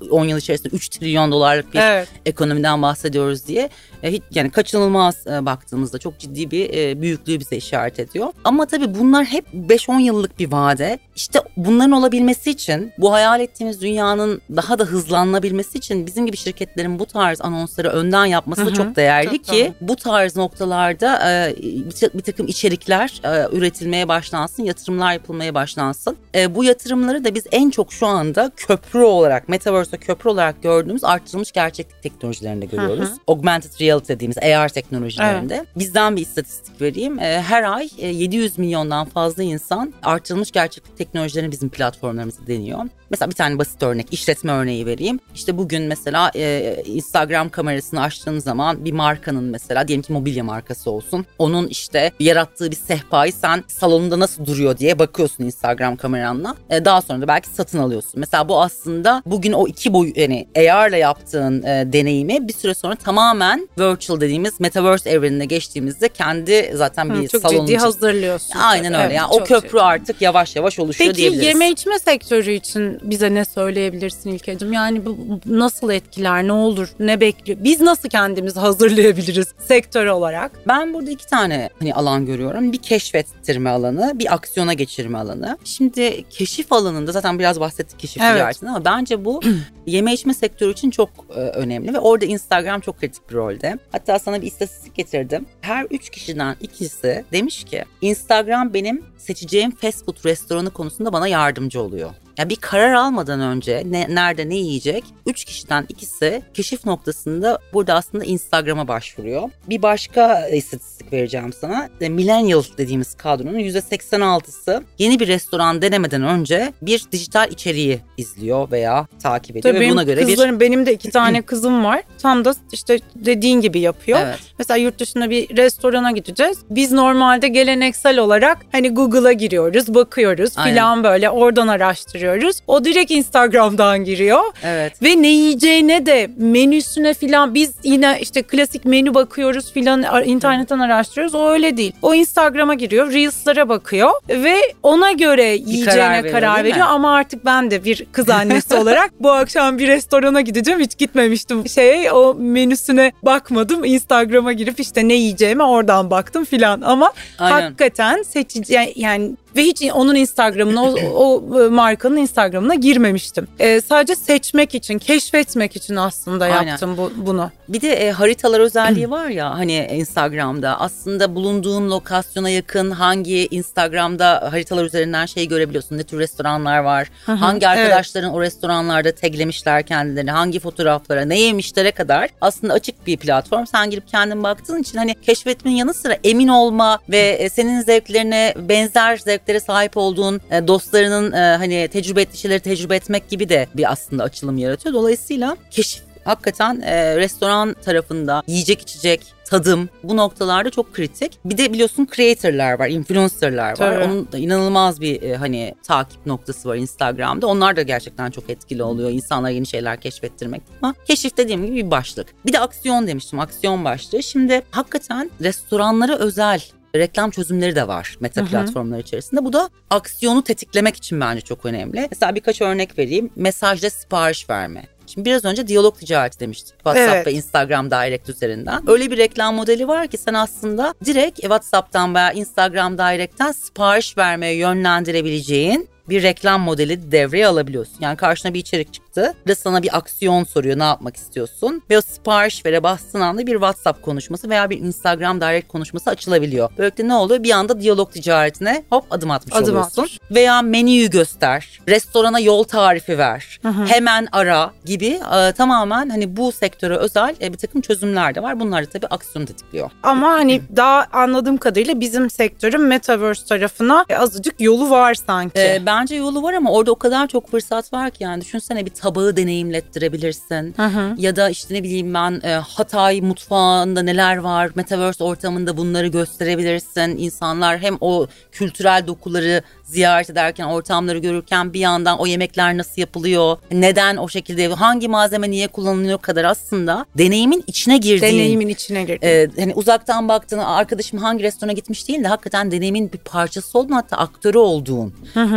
e, 10 yıl içerisinde 3 trilyon dolarlık bir Evet. ekonomiden bahsediyoruz diye. E, yani kaçınılmaz e, baktığımızda çok ciddi bir e, büyüklüğü bize işaret ediyor. Ama tabii bunlar hep 5-10 yıllık bir vade. İşte bunların olabilmesi için bu hayal ettiğimiz dünyanın daha da hızlanabilmesi için bizim gibi şirketlerin bu tarz anonsları önden yapması da çok değerli çok ki doğru. bu tarz noktalarda e, bir, ta- bir takım içerikler e, üretilmeye başlansın, yatırımlar yapılmaya başlansın. E, bu yatırımları da biz en çok şu anda köprü olarak, Metaverse'de köprü olarak gördüğümüz artırılmış gerçeklik teknolojilerinde görüyoruz. Hı hı. Augmented reality dediğimiz AR teknolojilerinde. Bizden bir istatistik vereyim. E, her ay e, 700 milyondan fazla insan artırılmış gerçeklik teknolojilerini bizim platformlarımızda deniyor. Mesela bir tane basit örnek, işletme örneği vereyim. İşte bugün mesela e, Instagram kamerasını açtığın zaman bir markanın mesela diyelim ki mobilya markası olsun. Onun işte yarattığı bir sehpayı sen salonunda nasıl duruyor diye bakıyorsun Instagram kameranla. E, daha sonra da belki satın alıyorsun. Mesela bu aslında bugün o iki boy yani AR'la yaptığın e, deneyimi bir süre sonra tamamen virtual dediğimiz metaverse evrenine geçtiğimizde kendi zaten Hı, bir çok salonun ciddi içi- hazırlıyorsun. Aynen öyle. Evet, yani o köprü ciddi. artık yavaş yavaş oluşuyor Peki diyebiliriz. yeme içme sektörü için bize ne söyleyebilirsin İlkeciğim? Yani bu nasıl etkiler, ne olur, ne bekliyor? Biz nasıl kendimizi hazırlayabiliriz sektör olarak? Ben burada iki tane hani alan görüyorum. Bir keşfettirme alanı, bir aksiyona geçirme alanı. Şimdi keşif alanında zaten biraz bahsettik keşif Evet. ticaretinden ama bence bu yeme içme sektörü için çok e, önemli ve orada Instagram çok kritik bir rolde. Hatta sana bir istatistik getirdim. Her üç kişiden ikisi demiş ki Instagram benim seçeceğim fast food restoranı konusunda bana yardımcı oluyor. Ya bir karar almadan önce ne, nerede ne yiyecek? Üç kişiden ikisi keşif noktasında burada aslında Instagram'a başvuruyor. Bir başka istatistik vereceğim sana. E, millennial dediğimiz kadronun %86'sı yeni bir restoran denemeden önce bir dijital içeriği izliyor veya takip ediyor Tabii ve buna göre kızlarım, bir... benim de iki tane kızım var. Tam da işte dediğin gibi yapıyor. Evet. Mesela yurt dışında bir restorana gideceğiz. Biz normalde geleneksel olarak hani Google'a giriyoruz, bakıyoruz filan böyle oradan araştırıyoruz. O direkt Instagram'dan giriyor. Evet. Ve ne yiyeceğine de menüsüne filan biz yine işte klasik menü bakıyoruz filan internetten araştırıyoruz. O öyle değil. O Instagram'a giriyor, Reels'lara bakıyor ve ona göre yiyeceğine veriyor, karar değil mi? veriyor. Ama artık ben de bir kız annesi olarak bu akşam bir restorana gideceğim. Hiç gitmemiştim şeye o menüsüne bakmadım. Instagram'a girip işte ne yiyeceğime oradan baktım filan. Ama Aynen. hakikaten seçici yani ve hiç onun Instagram'ına o, o e, markanın Instagram'ına girmemiştim. Ee, sadece seçmek için, keşfetmek için aslında Aynen. yaptım bu, bunu. Bir de e, haritalar özelliği var ya hani Instagram'da aslında bulunduğun lokasyona yakın hangi Instagram'da haritalar üzerinden şey görebiliyorsun. Ne tür restoranlar var, hangi evet. arkadaşların o restoranlarda taglemişler kendilerini, hangi fotoğraflara, ne yemişlere kadar aslında açık bir platform. Sen girip kendin baktığın için hani keşfetmenin yanı sıra emin olma ve e, senin zevklerine benzer zevklere sahip olduğun e, dostlarının e, hani tecrübe ettiği şeyleri tecrübe etmek gibi de bir aslında açılım yaratıyor. Dolayısıyla keşif hakikaten e, restoran tarafında yiyecek içecek tadım bu noktalarda çok kritik. Bir de biliyorsun creator'lar var, influencer'lar var. Tabii. Onun da inanılmaz bir e, hani takip noktası var Instagram'da. Onlar da gerçekten çok etkili oluyor. İnsanlara yeni şeyler keşfettirmek. Ama keşif dediğim gibi bir başlık. Bir de aksiyon demiştim. Aksiyon başlığı. Şimdi hakikaten restoranlara özel reklam çözümleri de var meta Hı hı. platformlar içerisinde. Bu da aksiyonu tetiklemek için bence çok önemli. Mesela birkaç örnek vereyim. Mesajda sipariş verme. Şimdi biraz önce diyalog ticareti demiştik. WhatsApp Evet. ve Instagram Direct üzerinden. Öyle bir reklam modeli var ki sen aslında direkt WhatsApp'tan veya Instagram Direct'ten sipariş vermeye yönlendirebileceğin bir reklam modeli devreye alabiliyorsun. Yani karşına bir içerik çıktı ve sana bir aksiyon soruyor ne yapmak istiyorsun. Ve o sipariş vere bastığın anda bir WhatsApp konuşması veya bir Instagram Direct konuşması açılabiliyor. Böylelikle ne oluyor? Bir anda diyalog ticaretine hop adım atmış Adım oluyorsun. atmış. Veya menüyü göster, restorana yol tarifi ver, hemen ara gibi e, tamamen hani bu sektöre özel e, bir takım çözümler de var. Bunlar da tabii aksiyonu tetikliyor. Ama hani daha anladığım kadarıyla bizim sektörün Metaverse tarafına azıcık yolu var sanki. Ee, bence yolu var ama orada o kadar çok fırsat var ki yani düşünsene bir tabağı deneyimlettirebilirsin. Hı hı. Ya da işte ne bileyim ben e, Hatay mutfağında neler var Metaverse ortamında bunları gösterebilirsin. İnsanlar hem o kültürel dokuları ziyaret ederken ortamları görürken bir yandan o yemekler nasıl yapılıyor, neden o şekilde hangi malzeme niye kullanılıyor kadar aslında deneyimin içine girdiğin Deneyimin içine girdi. ee, hani uzaktan baktığın arkadaşım hangi restorana gitmiş değil de hakikaten deneyimin bir parçası olduğun hatta aktörü olduğun,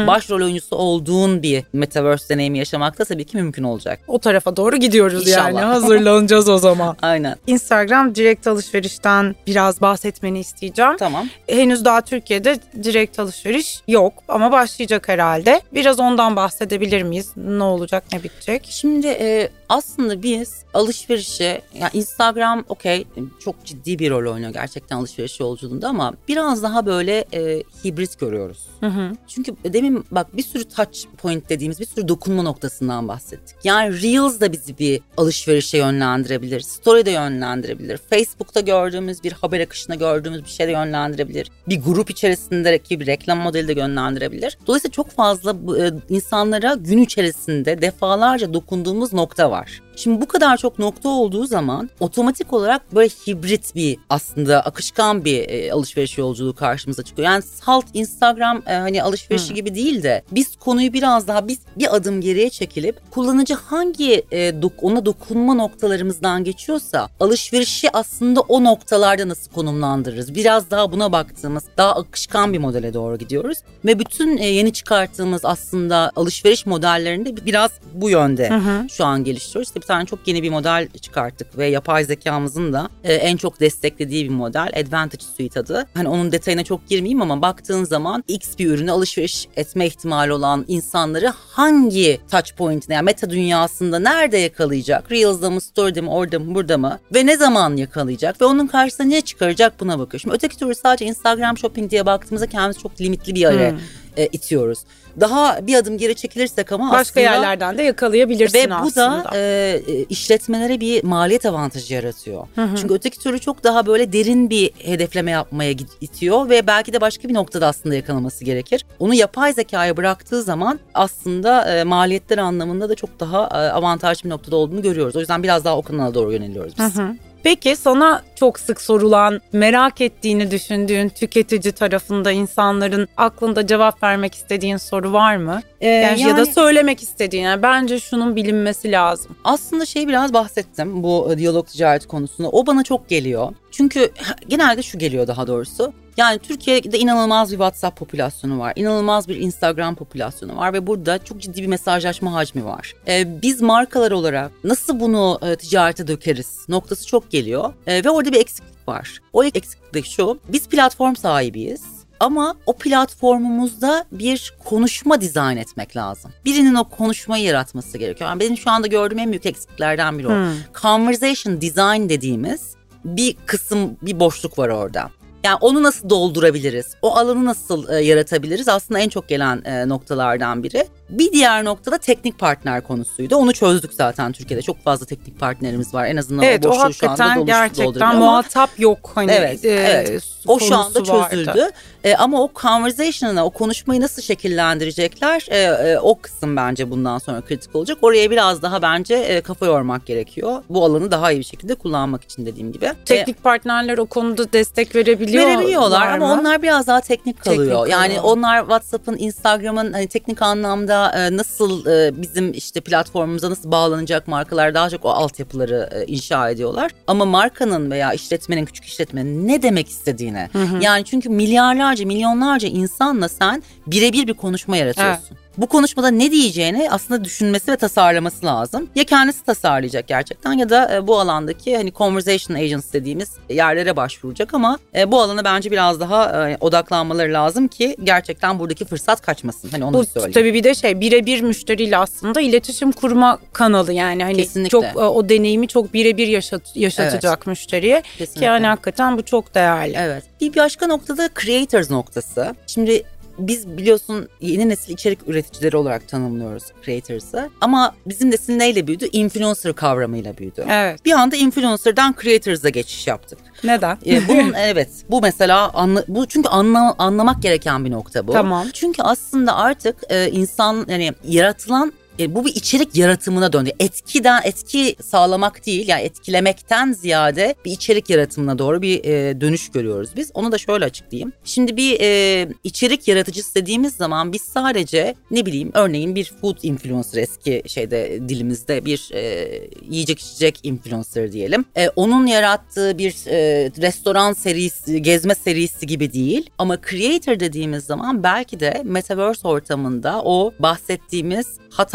başrol oyuncusu olduğun bir metaverse deneyimi yaşamakta tabii ki mümkün olacak. o tarafa doğru gidiyoruz İnşallah. yani. Hazırlanacağız o zaman. Aynen. Instagram direkt alışverişten biraz bahsetmeni isteyeceğim. Tamam. Henüz daha Türkiye'de direkt alışveriş yok ama başlayacak herhalde. Biraz ondan bahsedebilir miyiz? Ne olacak, ne bitecek? Şimdi e, aslında biz alışverişe yani Instagram okey çok ciddi bir rol oynuyor gerçekten alışveriş yolculuğunda ama biraz daha böyle e, hibrit görüyoruz. Hı hı. Çünkü demin bak bir sürü touch point dediğimiz bir sürü dokunma noktasından bahsettik. Yani Reels da bizi bir alışverişe yönlendirebilir. Story de yönlendirebilir. Facebook'ta gördüğümüz bir haber akışına gördüğümüz bir şey de yönlendirebilir. Bir grup içerisindeki bir reklam modeli de yönlendirebilir. Dolayısıyla çok fazla e, insanlara gün içerisinde defalarca dokunduğumuz nokta var. acha? Şimdi bu kadar çok nokta olduğu zaman otomatik olarak böyle hibrit bir aslında akışkan bir e, alışveriş yolculuğu karşımıza çıkıyor. Yani salt Instagram e, hani alışverişi gibi değil de biz konuyu biraz daha biz bir adım geriye çekilip kullanıcı hangi e, dok- ona dokunma noktalarımızdan geçiyorsa alışverişi aslında o noktalarda nasıl konumlandırırız? Biraz daha buna baktığımız daha akışkan bir modele doğru gidiyoruz ve bütün e, yeni çıkarttığımız aslında alışveriş modellerinde biraz bu yönde Hı hı. şu an geliştiriyoruz. İşte bir tane çok yeni bir model çıkarttık ve yapay zekamızın da e, en çok desteklediği bir model Advantage Suite adı. Hani onun detayına çok girmeyeyim ama baktığın zaman X bir ürünü alışveriş etme ihtimali olan insanları hangi touch point'ine yani meta dünyasında nerede yakalayacak? Reels'da mı, Story'de mi, orada mı, burada mı? Ve ne zaman yakalayacak? Ve onun karşısına ne çıkaracak buna bakıyor. Şimdi öteki türlü sadece Instagram shopping diye baktığımızda kendimizi çok limitli bir yere Hmm. e, itiyoruz. Daha bir adım geri çekilirsek ama Başka aslında yerlerden de yakalayabilirsin ve bu aslında. da e, işletmelere bir maliyet avantajı yaratıyor. Çünkü öteki türlü çok daha böyle derin bir hedefleme yapmaya itiyor ve belki de başka bir noktada aslında yakalaması gerekir. Onu yapay zekaya bıraktığı zaman aslında e, maliyetler anlamında da çok daha e, avantajlı bir noktada olduğunu görüyoruz. O yüzden biraz daha o kanala doğru yöneliyoruz biz. Hı hı. Peki sana çok sık sorulan, merak ettiğini düşündüğün tüketici tarafında insanların aklında cevap vermek istediğin soru var mı? Ee, Yani, ya da söylemek istediğin, yani bence şunun bilinmesi lazım. Aslında şey biraz bahsettim bu e, diyalog ticareti konusunda. O bana çok geliyor. Çünkü genelde şu geliyor daha doğrusu. Yani Türkiye'de inanılmaz bir WhatsApp popülasyonu var. inanılmaz bir Instagram popülasyonu var ve burada çok ciddi bir mesajlaşma hacmi var. Ee, biz markalar olarak nasıl bunu e, ticarete dökeriz noktası çok geliyor. Ee, ve orada bir eksiklik var. O eksiklik de şu. Biz platform sahibiyiz. Ama o platformumuzda bir konuşma dizayn etmek lazım. Birinin o konuşmayı yaratması gerekiyor. Yani benim şu anda gördüğüm en büyük eksikliklerden biri o. Hmm. Conversation design dediğimiz bir kısım, bir boşluk var orada. Yani onu nasıl doldurabiliriz? O alanı nasıl e, yaratabiliriz? Aslında en çok gelen e, noktalardan biri. Bir diğer noktada teknik partner konusuydu. Onu çözdük zaten Türkiye'de. Çok fazla teknik partnerimiz var. En azından Evet o o boşluğu şu anda hakikaten dolmuş- gerçekten muhatap yok hani. Evet, e, evet. O şu anda vardı. çözüldü. E, ama o conversation'ı, o konuşmayı nasıl şekillendirecekler? E, e, o kısım bence bundan sonra kritik olacak. Oraya biraz daha bence e, kafa yormak gerekiyor. Bu alanı daha iyi bir şekilde kullanmak için dediğim gibi. E, Teknik partnerler o konuda destek verebiliyor verebiliyorlar ama mı? onlar biraz daha teknik kalıyor. Teknik yani kalıyor. onlar WhatsApp'ın, Instagram'ın hani teknik anlamda e, nasıl e, bizim işte platformumuza nasıl bağlanacak markalar daha çok o altyapıları e, inşa ediyorlar. Ama markanın veya işletmenin, küçük işletmenin ne demek istediğine yani çünkü milyarlarca, milyonlarca insanla sen birebir bir konuşma yaratıyorsun. Bu konuşmada ne diyeceğini aslında düşünmesi ve tasarlaması lazım. Ya kendisi tasarlayacak gerçekten ya da e, bu alandaki hani conversation agents dediğimiz yerlere başvuracak ama e, bu alana bence biraz daha e, odaklanmaları lazım ki gerçekten buradaki fırsat kaçmasın. Hani onu Bu söyleyeyim. tabii bir de şey birebir müşteriyle aslında iletişim kurma kanalı yani hani Kesinlikle. çok o deneyimi çok birebir yaşat, yaşatacak müşteriye ki Kesinlikle. yani hakikaten bu çok değerli. Evet. Bir başka noktada creators noktası. Şimdi biz biliyorsun yeni nesil içerik üreticileri olarak tanımlıyoruz creators'ı. Ama bizim nesil neyle büyüdü? Influencer kavramıyla büyüdü. Evet. Bir anda influencer'dan creators'a geçiş yaptık. Neden? Ee, bunun evet bu mesela anla, bu çünkü anla, anlamak gereken bir nokta bu. Tamam. Çünkü aslında artık e, insan yani yaratılan e, bu bir içerik yaratımına döndü. Etkiden etki sağlamak değil yani etkilemekten ziyade bir içerik yaratımına doğru bir e, dönüş görüyoruz biz. Onu da şöyle açıklayayım. Şimdi bir e, içerik yaratıcısı dediğimiz zaman biz sadece ne bileyim örneğin bir food influencer eski şeyde dilimizde bir e, yiyecek içecek influencer diyelim. E, onun yarattığı bir e, restoran serisi, gezme serisi gibi değil. Ama creator dediğimiz zaman belki de metaverse ortamında o bahsettiğimiz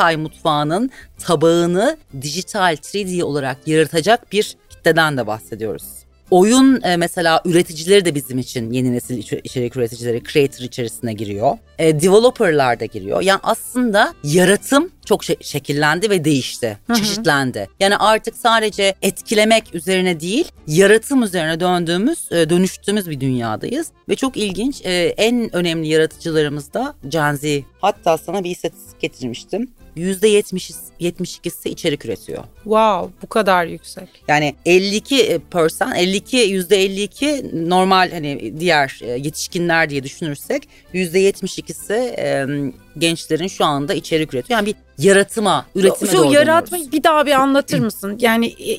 Hatay mutfağının tabağını dijital 3D olarak yaratacak bir kitleden de bahsediyoruz. Oyun e, mesela üreticileri de bizim için yeni nesil içe- içerik üreticileri creator içerisine giriyor. E, developerlar da giriyor. Yani aslında yaratım çok şe- şekillendi ve değişti. Çeşitlendi. Yani artık sadece etkilemek üzerine değil, yaratım üzerine döndüğümüz, e, dönüştüğümüz bir dünyadayız. Ve çok ilginç. e, en önemli yaratıcılarımız da Gen Z. Hatta sana bir istatistik getirmiştim. %70'i 72'si içerik üretiyor. Wow bu kadar yüksek. Yani 52 persen, 52 %52 normal hani diğer e, yetişkinler diye düşünürsek %72'si e, gençlerin şu anda içerik üretiyor. Yani bir yaratıma, üretime Şu doğru yaratma dönüyoruz. bir daha bir anlatır mısın? Yani e,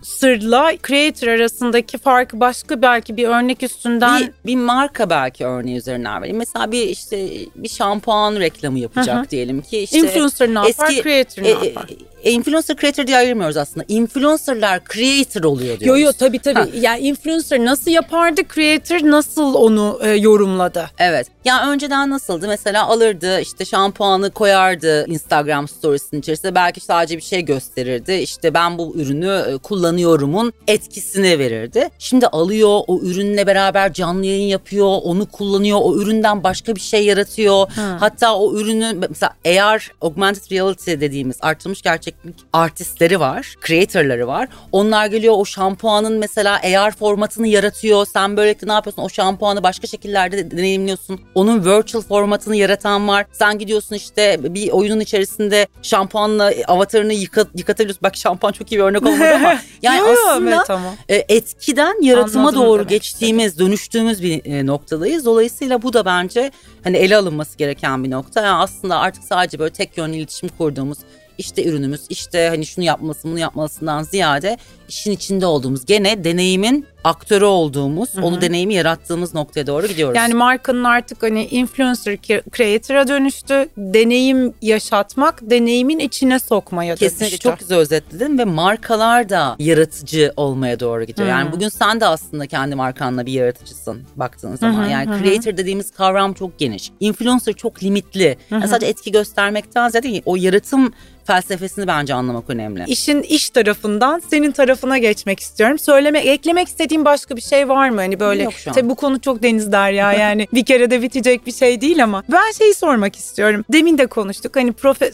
influencer'la creator arasındaki farkı başka belki bir örnek üstünden Bir, bir marka belki örneği üzerinden vereyim. Mesela bir işte bir şampuan reklamı yapacak Hı hı. diyelim ki işte influencer ne yapar, eski- creator ne e, e, yapar? e, influencer creator diye ayırmıyoruz aslında. Influencerlar creator oluyor Yo diyoruz. yo tabii tabii. Ha. Yani influencer nasıl yapardı, creator nasıl onu e, yorumladı? Evet. Yani önceden nasıldı? Mesela alırdı işte şampuanı koyardı Instagram storiesinin içerisine. Belki sadece bir şey gösterirdi. İşte ben bu ürünü e, kullanıyorumun etkisini verirdi. Şimdi alıyor o ürünle beraber canlı yayın yapıyor. Onu kullanıyor. O üründen başka bir şey yaratıyor. Ha. Hatta o ürünü mesela AR augmented reality dediğimiz artırılmış gerçeklik gerçeklik artistleri var, creatorları var. Onlar geliyor o şampuanın mesela AR formatını yaratıyor. Sen böylelikle ne yapıyorsun? O şampuanı başka şekillerde deneyimliyorsun. Onun virtual formatını yaratan var. Sen gidiyorsun işte bir oyunun içerisinde şampuanla avatarını yıka, yıkatabiliyorsun. Bak şampuan çok iyi bir örnek olmadı ama. Yani Yo, aslında evet, tamam. e, etkiden yaratıma Anladım doğru geçtiğimiz, dönüştüğümüz bir e, noktadayız. Dolayısıyla bu da bence hani ele alınması gereken bir nokta. Yani aslında artık sadece böyle tek yönlü iletişim kurduğumuz işte ürünümüz, işte hani şunu yapmalısın, bunu yapmalısından ziyade işin içinde olduğumuz, gene deneyimin aktörü olduğumuz, onu deneyimi yarattığımız noktaya doğru gidiyoruz. Yani markanın artık hani influencer creator'a dönüştü. Deneyim yaşatmak, deneyimin içine sokmaya Kesinlikle dönüştü. çok güzel özetledin ve markalar da yaratıcı olmaya doğru gidiyor. Hı. Yani bugün sen de aslında kendi markanla bir yaratıcısın baktığın zaman. hı, yani creator dediğimiz kavram çok geniş. Influencer çok limitli. Yani sadece etki göstermekten ziyade o yaratım felsefesini bence anlamak önemli. İşin iş tarafından senin tarafına geçmek istiyorum. Söyleme, eklemek istediğin başka bir şey var mı? Hani böyle Yok şu an. tabii bu konu çok deniz derya yani bir kere de bitecek bir şey değil ama ben şeyi sormak istiyorum. Demin de konuştuk hani profe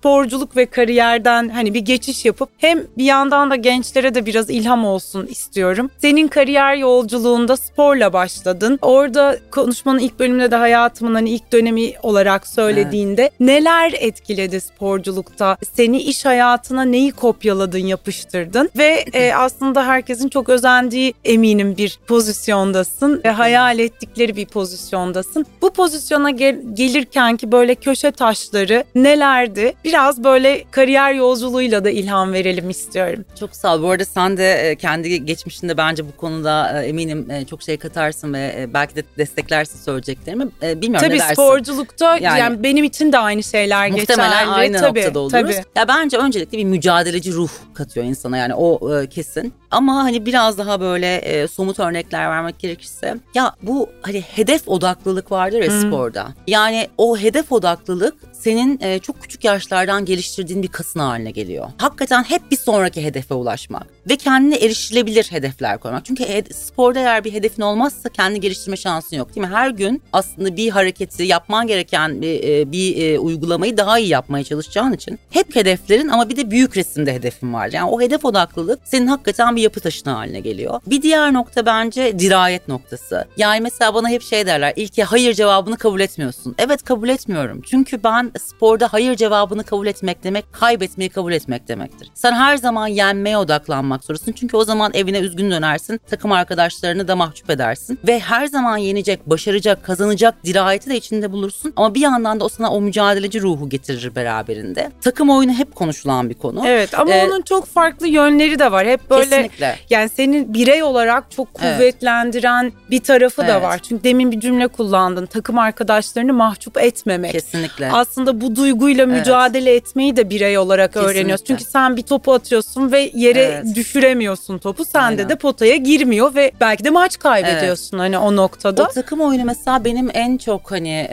sporculuk ve kariyerden hani bir geçiş yapıp hem bir yandan da gençlere de biraz ilham olsun istiyorum. Senin kariyer yolculuğunda sporla başladın. Orada konuşmanın ilk bölümünde de hayatımın hani ilk dönemi olarak söylediğinde neler etkiledi sporculukta? Seni iş hayatına neyi kopyaladın, yapıştırdın ve e, aslında herkesin çok özendiği eminim bir pozisyondasın ve hayal ettikleri bir pozisyondasın. Bu pozisyona gel- gelirken ki böyle köşe taşları nelerdi? Biraz böyle kariyer yolculuğuyla da ilham verelim istiyorum. Çok sağ ol. Bu arada sen de e, kendi geçmişinde bence bu konuda e, eminim e, çok şey katarsın ve belki de desteklersin söyleyeceklerimi. Bilmiyorum Tabii ne dersin? sporculukta yani, Yani- benim için de aynı şeyler Muhtemelen geçerli. aynı tabii, noktada oluruz. Tabii. Ya bence öncelikle bir mücadeleci ruh katıyor insana yani o kesin. Ama hani biraz daha böyle somut örnekler vermek gerekirse ya bu hani hedef odaklılık vardır ya sporda. Yani o hedef odaklılık senin e, çok küçük yaşlardan geliştirdiğin bir kasın haline geliyor. Hakikaten hep bir sonraki hedefe ulaşmak ve kendine erişilebilir hedefler koymak. Çünkü sporda eğer bir hedefin olmazsa kendi geliştirme şansın yok değil mi? Her gün aslında bir hareketi yapman gereken bir, bir uygulamayı daha iyi yapmaya çalışacağın için hep hedeflerin ama bir de büyük resimde hedefin var. Yani o hedef odaklılık senin hakikaten bir yapı taşına haline geliyor. Bir diğer nokta bence dirayet noktası. Yani mesela bana hep şey derler. İlke hayır cevabını kabul etmiyorsun. Evet kabul etmiyorum. Çünkü ben sporda hayır cevabını kabul etmek demek kaybetmeyi kabul etmek demektir. Sen her zaman yenmeye odaklanmak zorundasın. Çünkü o zaman evine üzgün dönersin. Takım arkadaşlarını da mahcup edersin. Ve her zaman yenecek, başaracak, kazanacak dirayeti de içinde bulursun. Ama bir yandan da o sana o mücadeleci ruhu getirir beraberinde. Takım oyunu hep konuşulan bir konu. Evet ama Ee, onun çok farklı yönleri de var. Hep böyle Kesinlikle. yani senin birey olarak çok Evet. kuvvetlendiren bir tarafı da Evet. var. Çünkü demin bir cümle kullandın. Takım arkadaşlarını mahcup etmemek. Kesinlikle. Aslında bu duyguyla Evet. mücadele etmeyi de birey olarak Kesinlikle. öğreniyorsun. Çünkü sen bir topu atıyorsun ve yere Evet. düşüremiyorsun topu. Sende Aynen. de potaya girmiyor ve belki de maç kaybediyorsun hani o noktada. O takım oyunu mesela benim en çok hani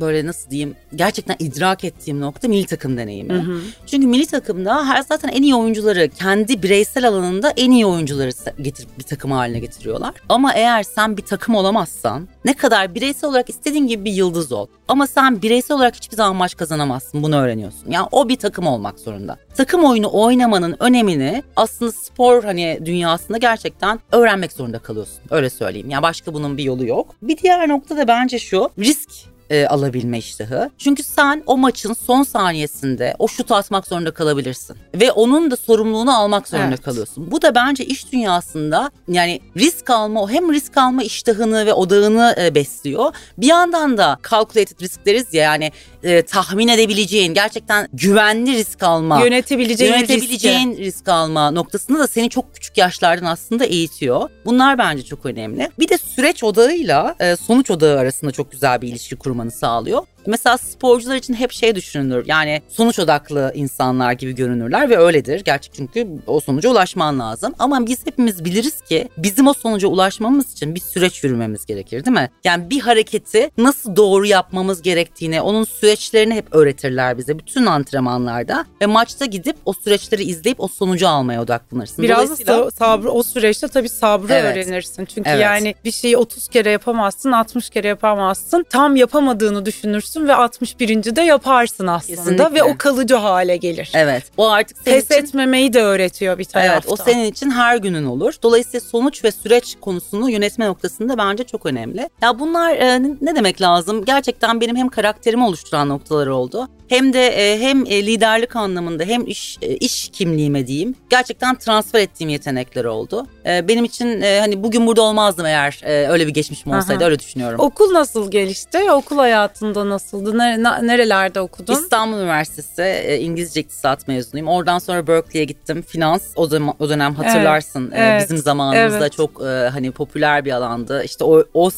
böyle nasıl diyeyim gerçekten idrak ettiğim nokta milli takım deneyimi. Çünkü milli takımda her zaten en iyi oyuncuları kendi bireysel alanında en iyi oyuncuları getirip bir takım haline getiriyorlar. Ama eğer sen bir takım olamazsan ne kadar bireysel olarak istediğin gibi bir yıldız ol. Ama sen bireysel olarak hiçbir zaman maç kazanamazsın. Bunu öğreniyorsun. Yani o bir takım olmak zorunda. Takım oyunu oynamanın önemini aslında spor hani dünyasında gerçekten öğrenmek zorunda kalıyorsun. Öyle söyleyeyim. Yani başka bunun bir yolu yok. Bir diğer nokta da bence şu. Risk e, alabilme iştahı. Çünkü sen o maçın son saniyesinde o şutu atmak zorunda kalabilirsin. Ve onun da sorumluluğunu almak zorunda Evet. kalıyorsun. Bu da bence iş dünyasında yani risk alma, hem risk alma iştahını ve odağını e, besliyor. Bir yandan da calculated risk deriz ya yani e, tahmin edebileceğin, gerçekten güvenli risk alma. Yönetebileceğin, Yönetebileceğin risk alma noktasında da seni çok küçük yaşlardan aslında eğitiyor. Bunlar bence çok önemli. Bir de süreç odağıyla e, sonuç odağı arasında çok güzel bir ilişki kurmanı sağlıyor. Mesela sporcular için hep şey düşünülür. Yani sonuç odaklı insanlar gibi görünürler ve öyledir. Gerçek çünkü o sonuca ulaşman lazım. Ama biz hepimiz biliriz ki bizim o sonuca ulaşmamız için bir süreç yürümemiz gerekir değil mi? Yani bir hareketi nasıl doğru yapmamız gerektiğini, onun süreçlerini hep öğretirler bize bütün antrenmanlarda. Ve maçta gidip o süreçleri izleyip o sonucu almaya odaklanırsın. Biraz da Dolayısıyla- sa- sabrı o süreçte tabii sabrı Evet. öğrenirsin. Çünkü Evet. yani bir şeyi 30 kere yapamazsın, 60 kere yapamazsın. Tam yapamadığını düşünürsün görürsün ve 61. de yaparsın aslında Kesinlikle. ve o kalıcı hale gelir. Evet. O artık senin Pes için etmemeyi de öğretiyor bir taraftan. Evet o senin için her günün olur. Dolayısıyla sonuç ve süreç konusunu yönetme noktasında bence çok önemli. Ya bunlar e, ne demek lazım? Gerçekten benim hem karakterimi oluşturan noktalar oldu. Hem de e, hem e, liderlik anlamında hem iş e, iş kimliğime diyeyim. Gerçekten transfer ettiğim yetenekler oldu. Benim için hani bugün burada olmazdım eğer öyle bir geçmişim olsaydı Aha. öyle düşünüyorum. Okul nasıl gelişti? Okul hayatında nasıldı? Ne- na- nerelerde okudun? İstanbul Üniversitesi İngilizce iktisat mezunuyum. Oradan sonra Berkeley'e gittim. Finans o zaman o dönem hatırlarsın evet, bizim zamanımızda evet. çok hani popüler bir alandı. İşte o o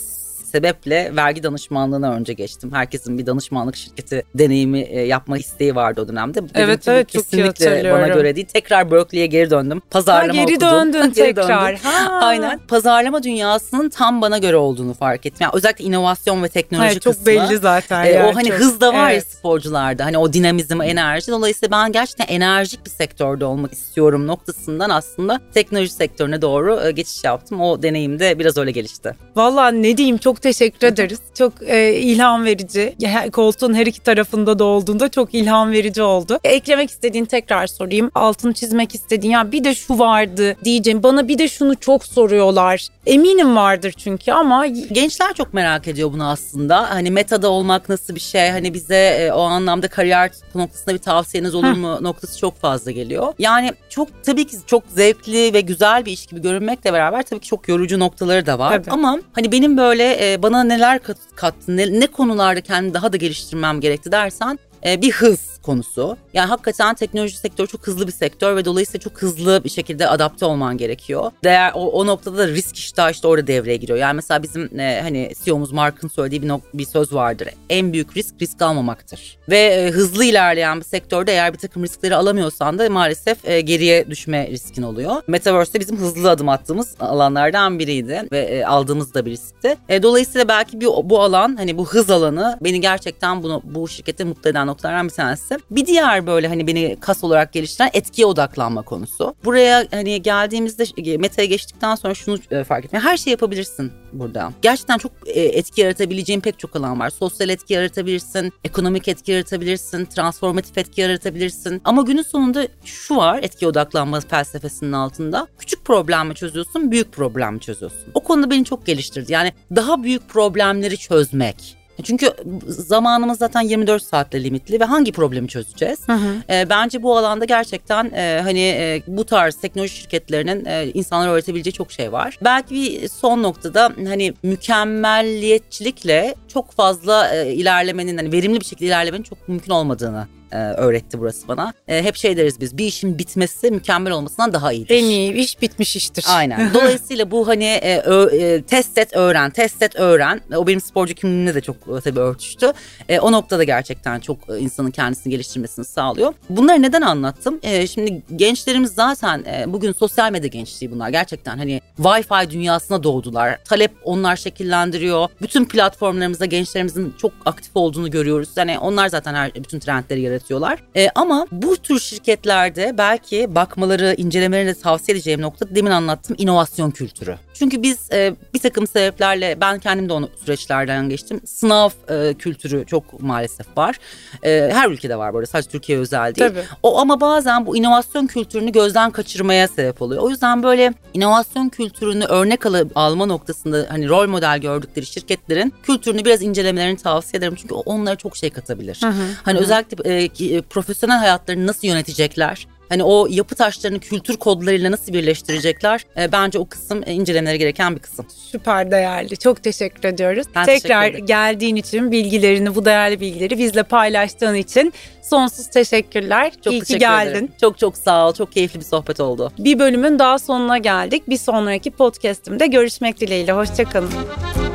sebeple vergi danışmanlığına önce geçtim. Herkesin bir danışmanlık şirketi deneyimi e, yapma isteği vardı o dönemde. Dedim Evet, bu evet, çok iyi kesinlikle bana göre değil. Tekrar Berkeley'e geri döndüm. Ha, Pazarlama geri okudum. döndün Geri tekrar. döndüm. Ha. Aynen. Pazarlama dünyasının tam bana göre olduğunu fark ettim. Yani özellikle inovasyon ve teknoloji Hayır, çok kısmı. belli zaten. E, yani o hani çok. hız da var Evet. ya sporcularda. Hani o dinamizm, enerji. Dolayısıyla ben gerçekten enerjik bir sektörde olmak istiyorum noktasından aslında teknoloji sektörüne doğru e, geçiş yaptım. O deneyim de biraz öyle gelişti. Vallahi ne diyeyim çok teşekkür ederiz. Çok e, ilham verici. Koltuğun her iki tarafında da olduğunda çok ilham verici oldu. E, eklemek istediğin tekrar sorayım. Altını çizmek istediğin ya bir de şu vardı diyeceğim. Bana bir de şunu çok soruyorlar. Eminim vardır çünkü ama Gençler çok merak ediyor bunu aslında. Hani metada olmak nasıl bir şey? Hani bize e, o anlamda kariyer noktasında bir tavsiyeniz olur mu noktası çok fazla geliyor. Yani çok tabii ki çok zevkli ve güzel bir iş gibi görünmekle beraber tabii ki çok yorucu noktaları da var. Tabii. Ama hani benim böyle e, bana neler kat, kattı, ne, ne konularda kendimi daha da geliştirmem gerekti dersen e, bir hız konusu. Yani hakikaten teknoloji sektörü çok hızlı bir sektör ve dolayısıyla çok hızlı bir şekilde adapte olman gerekiyor. Değer o, o noktada da risk iştahı işte orada devreye giriyor. Yani mesela bizim e, hani CEO'muz Mark'ın söylediği bir, nok- bir söz vardır. En büyük risk risk almamaktır. Ve e, hızlı ilerleyen bir sektörde eğer bir takım riskleri alamıyorsan da maalesef e, geriye düşme riskin oluyor. Metaverse de bizim hızlı adım attığımız alanlardan biriydi ve e, aldığımız da bir riskti. E, dolayısıyla belki bir, bu alan hani bu hız alanı beni gerçekten bunu bu şirkette mutlu eden noktalardan bir tanesi. Bir diğer böyle hani beni kas olarak geliştiren etkiye odaklanma konusu. Buraya hani geldiğimizde meta'ya geçtikten sonra şunu e, fark ettim. Her şey yapabilirsin burada. Gerçekten çok e, etki yaratabileceğin pek çok alan var. Sosyal etki yaratabilirsin, ekonomik etki yaratabilirsin, transformatif etki yaratabilirsin. Ama günün sonunda şu var etki odaklanma felsefesinin altında. Küçük problemi çözüyorsun, büyük problemi çözüyorsun. O konuda beni çok geliştirdi. Yani daha büyük problemleri çözmek. Çünkü zamanımız zaten 24 saatle limitli ve hangi problemi çözeceğiz? E, bence bu alanda gerçekten e, hani e, bu tarz teknoloji şirketlerinin e, insanlara öğretebileceği çok şey var. Belki bir son noktada hani mükemmelliyetçilikle çok fazla e, ilerlemenin hani verimli bir şekilde ilerlemenin çok mümkün olmadığını e, öğretti burası bana. E, hep şey deriz biz bir işin bitmesi mükemmel olmasından daha iyidir. en iyi iş bitmiş iştir. Aynen. Dolayısıyla bu hani e, ö- e, test et öğren, test et öğren. O benim sporcu kimliğimle de çok e, tabii örtüştü. E, o noktada gerçekten çok e, insanın kendisini geliştirmesini sağlıyor. Bunları neden anlattım? E, şimdi gençlerimiz zaten e, bugün sosyal medya gençliği bunlar. Gerçekten hani Wi-Fi dünyasına doğdular. Talep onlar şekillendiriyor. Bütün platformlarımızda gençlerimizin çok aktif olduğunu görüyoruz. Yani onlar zaten her bütün trendleri yaratıyorlar. E, ama bu tür şirketlerde belki bakmaları, incelemelerini tavsiye edeceğim nokta demin anlattığım inovasyon kültürü. Çünkü biz e, bir takım sebeplerle ben kendim de onu süreçlerden geçtim. Sınav e, kültürü çok maalesef var. E, her ülkede var böyle sadece Türkiye özel değil. Tabii. O ama bazen bu inovasyon kültürünü gözden kaçırmaya sebep oluyor. O yüzden böyle inovasyon kültürünü örnek al- alma noktasında hani rol model gördükleri şirketlerin kültürünü biraz incelemelerini tavsiye ederim. Çünkü onlara çok şey katabilir. Hani özellikle e, e, profesyonel hayatlarını nasıl yönetecekler? Hani o yapı taşlarını kültür kodlarıyla nasıl birleştirecekler? E, bence o kısım e, incelemeleri gereken bir kısım. Süper değerli. Çok teşekkür ediyoruz. Ben Tekrar teşekkür ederim. geldiğin için, bilgilerini, bu değerli bilgileri bizle paylaştığın için sonsuz teşekkürler. Çok İyi ki teşekkür geldin. ederim. Çok çok sağ ol. Çok keyifli bir sohbet oldu. Bir bölümün daha sonuna geldik. Bir sonraki podcast'imde görüşmek dileğiyle. Hoşçakalın.